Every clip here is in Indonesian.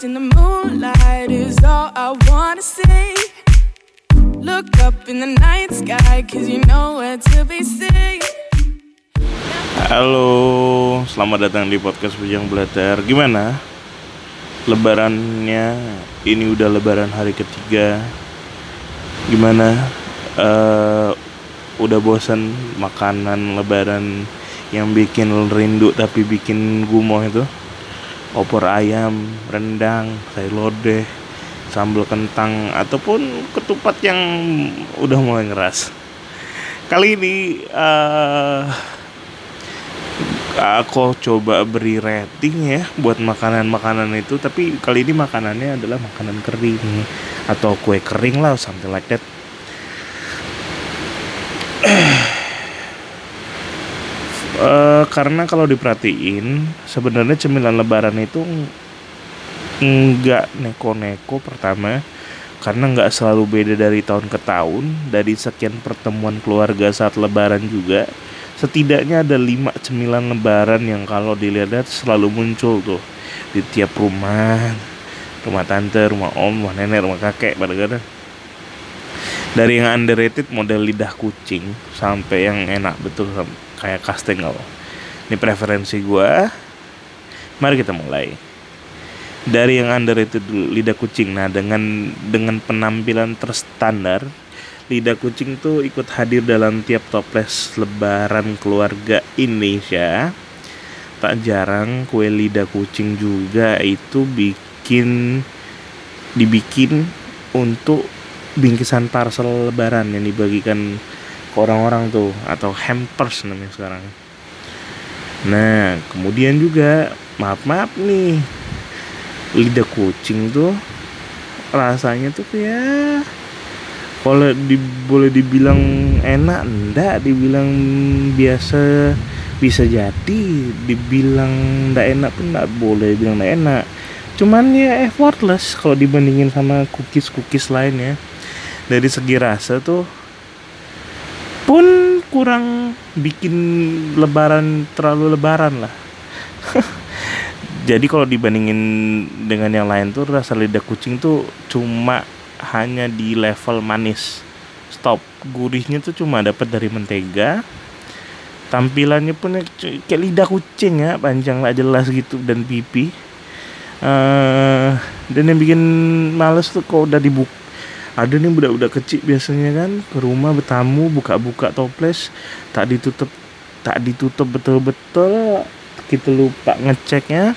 Lost in the moonlight is all I wanna see. Look up in the night sky, cause you know where to be seen. Halo, selamat datang di podcast Bujang Blatter. Gimana? Lebarannya ini udah lebaran hari ketiga. Gimana? Eh, udah bosan makanan lebaran yang bikin rindu tapi bikin gumoh itu? Opor ayam, rendang, sayur lodeh, sambal kentang ataupun ketupat yang udah mulai ngeras. Kali ini uh, aku coba beri rating ya buat makanan-makanan itu, tapi kali ini makanannya adalah makanan kering atau kue kering lah, something like that. Uh, karena kalau diperhatiin sebenarnya cemilan lebaran itu nggak neko-neko pertama karena nggak selalu beda dari tahun ke tahun dari sekian pertemuan keluarga saat lebaran juga setidaknya ada lima cemilan lebaran yang kalau dilihat selalu muncul tuh di tiap rumah rumah tante rumah om rumah nenek rumah kakek pada kadang dari yang underrated model lidah kucing sampai yang enak betul kayak kastengel ini preferensi gue mari kita mulai. Dari yang underrated dulu lidah kucing. Nah dengan dengan penampilan terstandar lidah kucing tuh ikut hadir dalam tiap toples lebaran keluarga Indonesia. Tak jarang kue lidah kucing juga itu bikin dibikin untuk bingkisan parcel lebaran yang dibagikan ke orang-orang tuh atau hampers namanya sekarang. Nah, kemudian juga maaf-maaf nih. Lidah kucing tuh rasanya tuh kayak kalau di, boleh dibilang enak enggak dibilang biasa bisa jadi dibilang enggak enak pun enggak boleh bilang enggak enak cuman ya effortless kalau dibandingin sama cookies cookies lainnya dari segi rasa tuh pun kurang bikin lebaran terlalu lebaran lah. Jadi kalau dibandingin dengan yang lain tuh rasa lidah kucing tuh cuma hanya di level manis. Stop. Gurihnya tuh cuma dapat dari mentega. Tampilannya pun kayak lidah kucing ya panjang lah jelas gitu dan pipi. Uh, dan yang bikin males tuh kok udah dibuka ada nih budak-budak kecil biasanya kan ke rumah bertamu buka-buka toples tak ditutup tak ditutup betul-betul kita lupa ngeceknya.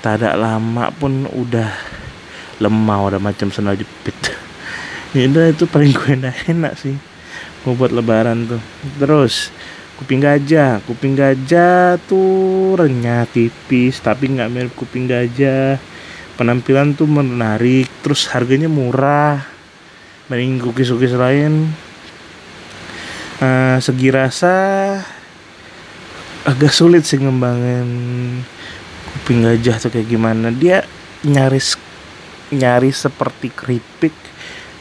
Tak ada lama pun udah lemah udah macam sendal jepit. Ya itu paling gue enak, enak sih mau buat lebaran tuh. Terus kuping gajah kuping gajah tuh renyah tipis tapi nggak mirip kuping gajah. Penampilan tuh menarik terus harganya murah banding cookies-cookies lain. Uh, segi rasa agak sulit sih ngembangin kuping gajah tuh kayak gimana. Dia nyaris nyaris seperti keripik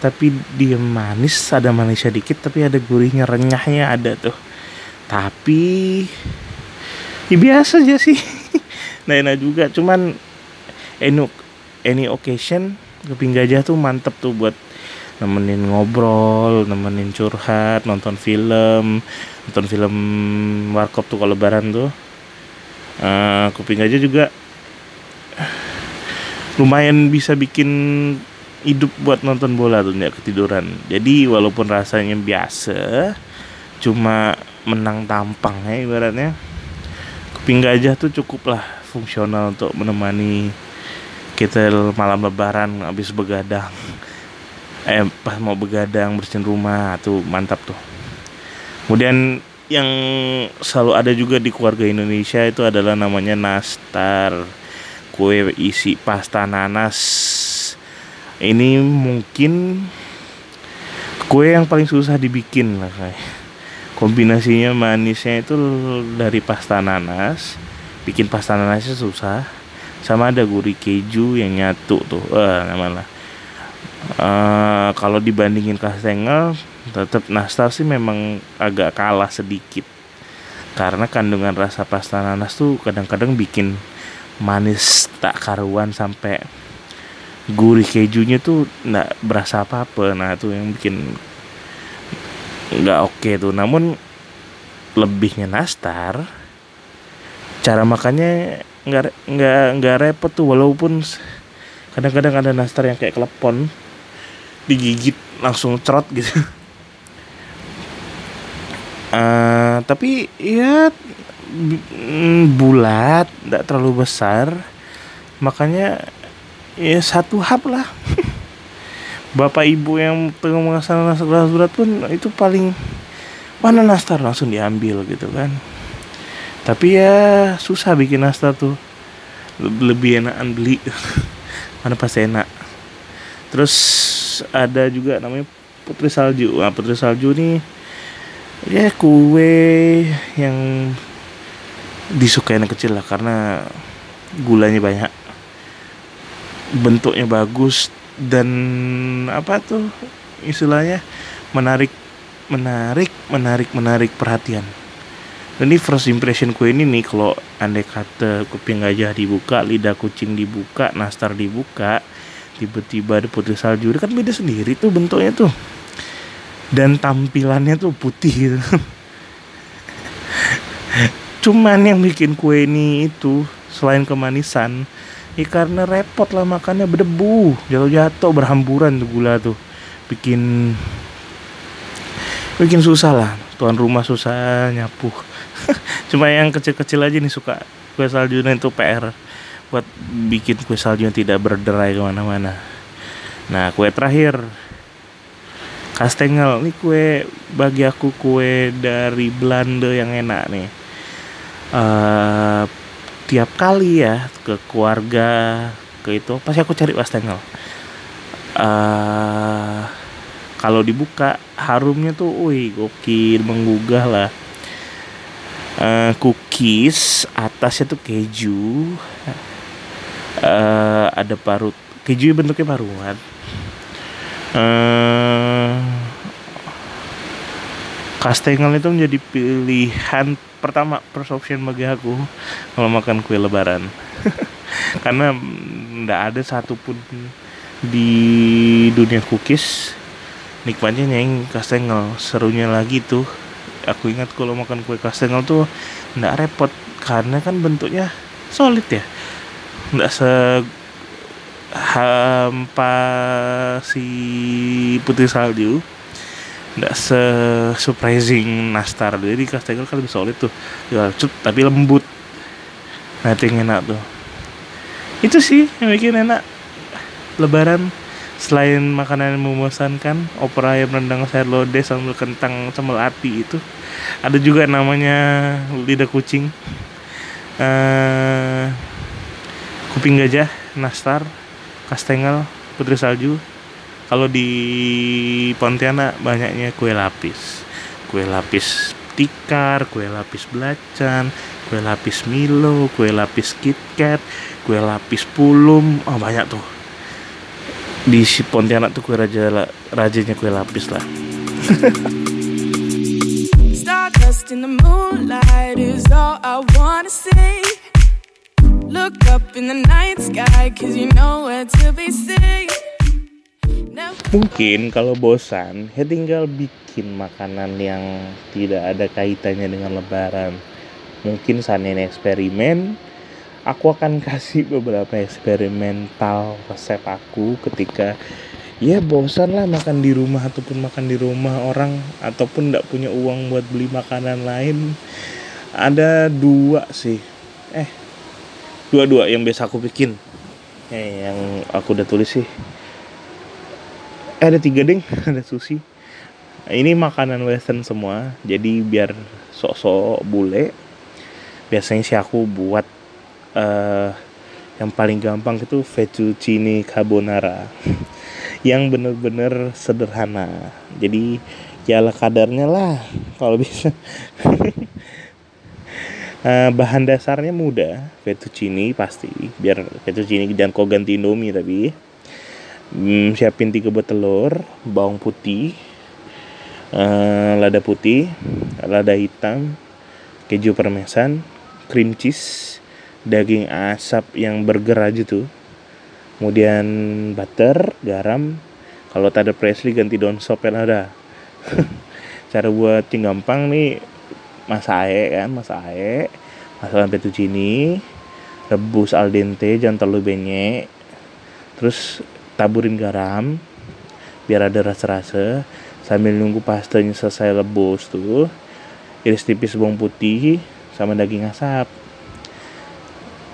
tapi dia manis ada manisnya dikit tapi ada gurihnya renyahnya ada tuh. Tapi ya biasa aja sih. Nah enak juga cuman any, any occasion kuping gajah tuh mantep tuh buat nemenin ngobrol, nemenin curhat, nonton film, nonton film warkop tuh kalau lebaran tuh. Uh, kuping aja juga lumayan bisa bikin hidup buat nonton bola tuh nggak ketiduran. Jadi walaupun rasanya biasa, cuma menang tampang ya ibaratnya. Kuping gajah tuh cukup lah fungsional untuk menemani kita malam lebaran habis begadang eh pas mau begadang bersihin rumah tuh mantap tuh. Kemudian yang selalu ada juga di keluarga Indonesia itu adalah namanya nastar. Kue isi pasta nanas. Ini mungkin kue yang paling susah dibikin lah kayak kombinasinya manisnya itu dari pasta nanas. Bikin pasta nanasnya susah. Sama ada gurih keju yang nyatu tuh. Eh namanya uh, kalau dibandingin kastengel tetap nastar sih memang agak kalah sedikit. Karena kandungan rasa pasta nanas tuh kadang-kadang bikin manis tak karuan sampai gurih kejunya tuh nggak berasa apa apa nah itu yang bikin nggak oke okay tuh. Namun lebihnya nastar cara makannya nggak nggak nggak repot tuh. Walaupun kadang-kadang ada nastar yang kayak klepon digigit langsung cerot gitu. Uh, tapi ya bulat tidak terlalu besar. Makanya ya satu hap lah. Bapak ibu yang tengah mengasah nastar gelas berat pun itu paling mana nastar? Langsung diambil gitu kan. Tapi ya susah bikin nastar tuh. Lebih enakan beli. Mana pasti enak terus ada juga namanya putri salju. Nah putri salju nih ya kue yang disukai anak kecil lah karena gulanya banyak bentuknya bagus dan apa tuh istilahnya menarik menarik menarik menarik perhatian. Dan ini first impression kue ini nih kalau andai kata kuping gajah dibuka lidah kucing dibuka nastar dibuka tiba-tiba ada putri salju kan beda sendiri tuh bentuknya tuh dan tampilannya tuh putih gitu cuman yang bikin kue ini itu selain kemanisan Ya karena repot lah makannya berdebu, jatuh-jatuh berhamburan tuh gula tuh. Bikin bikin susah lah. Tuan rumah susah nyapu. Cuma yang kecil-kecil aja nih suka kue saljunya itu PR buat bikin kue salju yang tidak berderai ke mana-mana. Nah kue terakhir. Kastengel. Ini kue bagi aku kue dari Belanda yang enak nih. Uh, tiap kali ya ke keluarga ke itu pasti aku cari wastengel uh, kalau dibuka harumnya tuh wih gokil menggugah lah. Uh, cookies atasnya tuh keju uh, ada parut keju bentuknya paruan. Uh, kastengel itu menjadi pilihan pertama first option bagi aku kalau makan kue lebaran. Karena nggak ada satupun di dunia cookies nikmatnya yang kastengel serunya lagi tuh aku ingat kalau makan kue kastengel tuh nggak repot karena kan bentuknya solid ya nggak se hampa si putih salju. Nggak se surprising nastar. Jadi kastengel kan lebih solid tuh. Ya cut tapi lembut. Yang enak tuh. Itu sih yang bikin enak. Lebaran selain makanan yang memuasankan opor ayam rendang sayur lodeh sambil kentang sambal ati itu. Ada juga namanya lidah kucing. Uh, kuping gajah nastar kastengel putri salju. Kalau di Pontianak banyaknya kue lapis. Kue lapis tikar kue lapis belacan kue lapis Milo kue lapis KitKat kue lapis pulum. Oh banyak tuh. Di Pontianak tuh kue raja rajanya kue lapis lah. Stardust in the moonlight is all I wanna see Mungkin kalau bosan, ya tinggal bikin makanan yang tidak ada kaitannya dengan lebaran. Mungkin sanin eksperimen, aku akan kasih beberapa eksperimental resep aku ketika ya bosan lah makan di rumah ataupun makan di rumah orang ataupun tidak punya uang buat beli makanan lain. Ada dua sih. Eh dua-dua yang biasa aku bikin. Eh yang aku udah tulis sih. Eh, ada tiga ding. Ada sushi. Ini makanan western semua. Jadi biar sok-sok bule biasanya sih aku buat uh, yang paling gampang itu fettuccine carbonara. Yang bener-bener sederhana. Jadi ya kadarnya lah kalau bisa uh, bahan dasarnya mudah fettuccine pasti biar fettuccine dan kau ganti indomie tapi hmm, siapin tiga buah telur bawang putih uh, lada putih lada hitam keju parmesan cream cheese daging asap yang burger aja tuh. Kemudian butter garam. Kalau tak ada Presley ganti daun sop ada cara buat yang gampang nih masak air kan masak air masukkan fettuccine rebus al dente jangan terlalu banyak terus taburin garam biar ada rasa-rasa. Sambil nunggu pastanya selesai rebus tuh iris tipis bawang putih sama daging asap.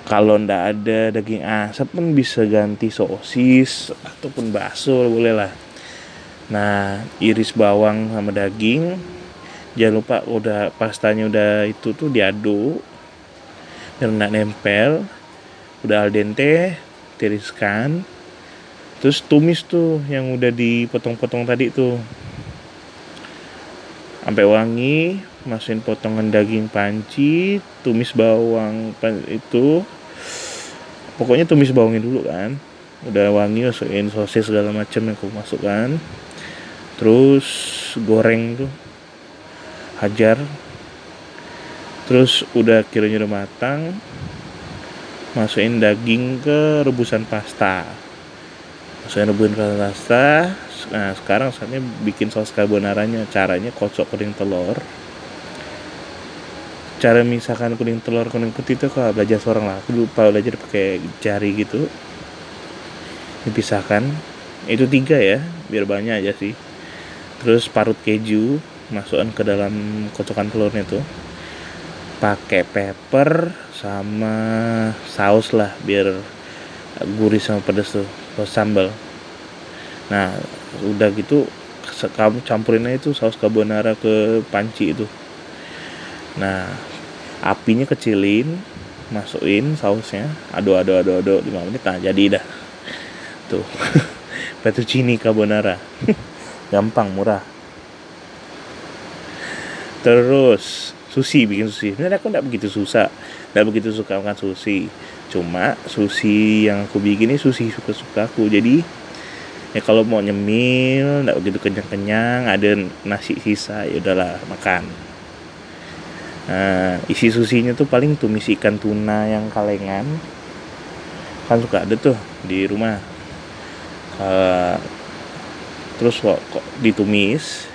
Kalau ndak ada daging asap pun bisa ganti sosis ataupun bakso boleh lah. Nah iris bawang sama daging jangan lupa udah pastanya udah itu tuh diaduk biar nggak nempel. Udah al dente tiriskan. Terus tumis tuh yang udah dipotong-potong tadi tuh. Sampai wangi masukin potongan daging panci tumis bawang itu. Pokoknya tumis bawangnya dulu kan. Udah wangi masukin sosis segala macam yang aku masukkan. Terus goreng tuh hajar. Terus udah kiranya udah matang masukin daging ke rebusan pasta. Masukin rebusan pasta nah sekarang saatnya bikin saus carbonaranya. Caranya kocok kuning telur. Cara misalkan kuning telur kuning putih itu kalau belajar seorang lah aku lupa belajar pakai jari gitu dipisahkan. Itu tiga ya biar banyak aja sih. Terus parut keju masukkan ke dalam kocokan telurnya tuh pakai pepper sama saus lah biar gurih sama pedas tuh saus sambal. Nah udah gitu kamu campurin aja tuh saus carbonara ke panci itu. Nah apinya kecilin masukin sausnya aduk aduk aduk aduk 5 menit nah jadi dah. Tuh fettuccine carbonara. Gampang murah terus sushi bikin sushi. Sebenarnya aku tidak begitu susah tidak begitu suka makan sushi. Cuma sushi yang aku bikin ini sushi suka suka aku. Jadi ya kalau mau nyemil tidak begitu kenyang kenyang ada nasi sisa ya udahlah makan. Nah, isi susinya tuh paling tumis ikan tuna yang kalengan. Kan suka ada tuh di rumah. Uh, terus kok, kok ditumis,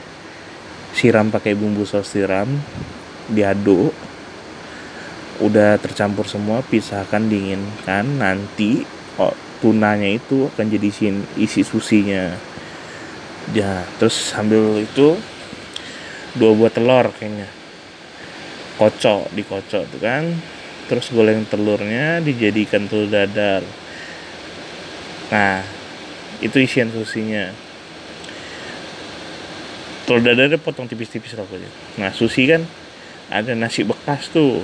siram pakai bumbu saus tiram, diaduk. Udah tercampur semua, pisahkan dinginkan. Nanti kok tunanya itu akan jadi isi susinya. Ya, terus sambil itu dua buah telur kayaknya kocok dikocok tuh kan terus goreng telurnya dijadikan telur dadar nah itu isian susinya telur dadarnya potong tipis-tipis lah pokoknya nah susi kan ada nasi bekas tuh.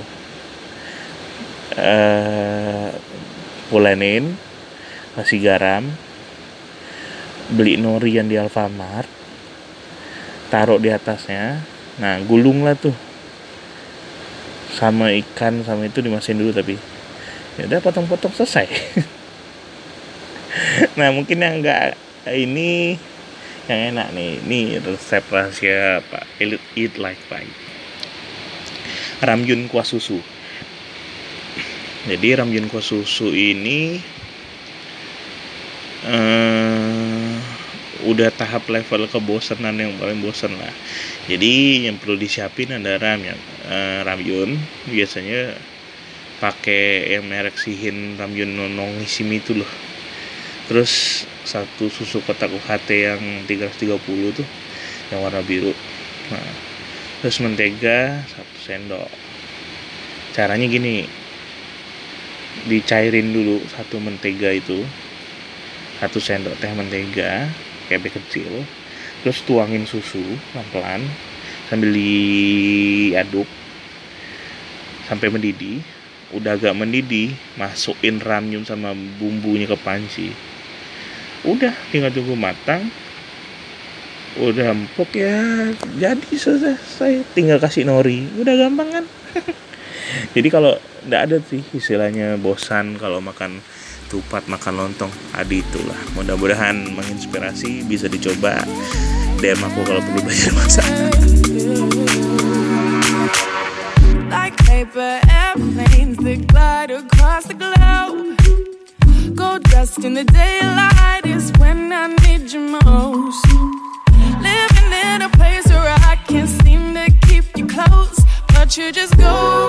Uh, pulenin kasih garam beli nori yang di Alfamart taruh di atasnya. Nah gulung lah tuh. Sama ikan sama itu dimasin dulu tapi ya udah potong-potong selesai. Nah mungkin yang enggak ini yang enak nih ini resep rahasia Pak Elite Eat Like Pie. Ramyun kuah susu. Jadi ramyun kuah susu ini uh, udah tahap level kebosanan yang paling bosan lah. Jadi yang perlu disiapin ada ram yang uh, ramyun. Biasanya pakai yang merek sihin ramyun nonong isimi itu loh terus satu susu kotak UHT yang 330 tuh yang warna biru. Nah terus mentega satu sendok. Caranya gini dicairin dulu satu mentega itu satu sendok teh mentega kayak kecil terus tuangin susu pelan-pelan sambil diaduk sampai mendidih udah agak mendidih masukin ramyun sama bumbunya ke panci. Udah tinggal tunggu matang. Udah empuk ya jadi selesai. Tinggal kasih nori. Udah gampang kan? Jadi kalau nggak ada sih istilahnya bosan kalau makan tupat makan lontong. Adi itulah. Mudah-mudahan menginspirasi bisa dicoba. DM aku kalau perlu belajar masak Paper airplanes that glide across the globe. Gold dust in the daylight is when I need you most. Living in a place where I can't seem to keep you close, but you just go.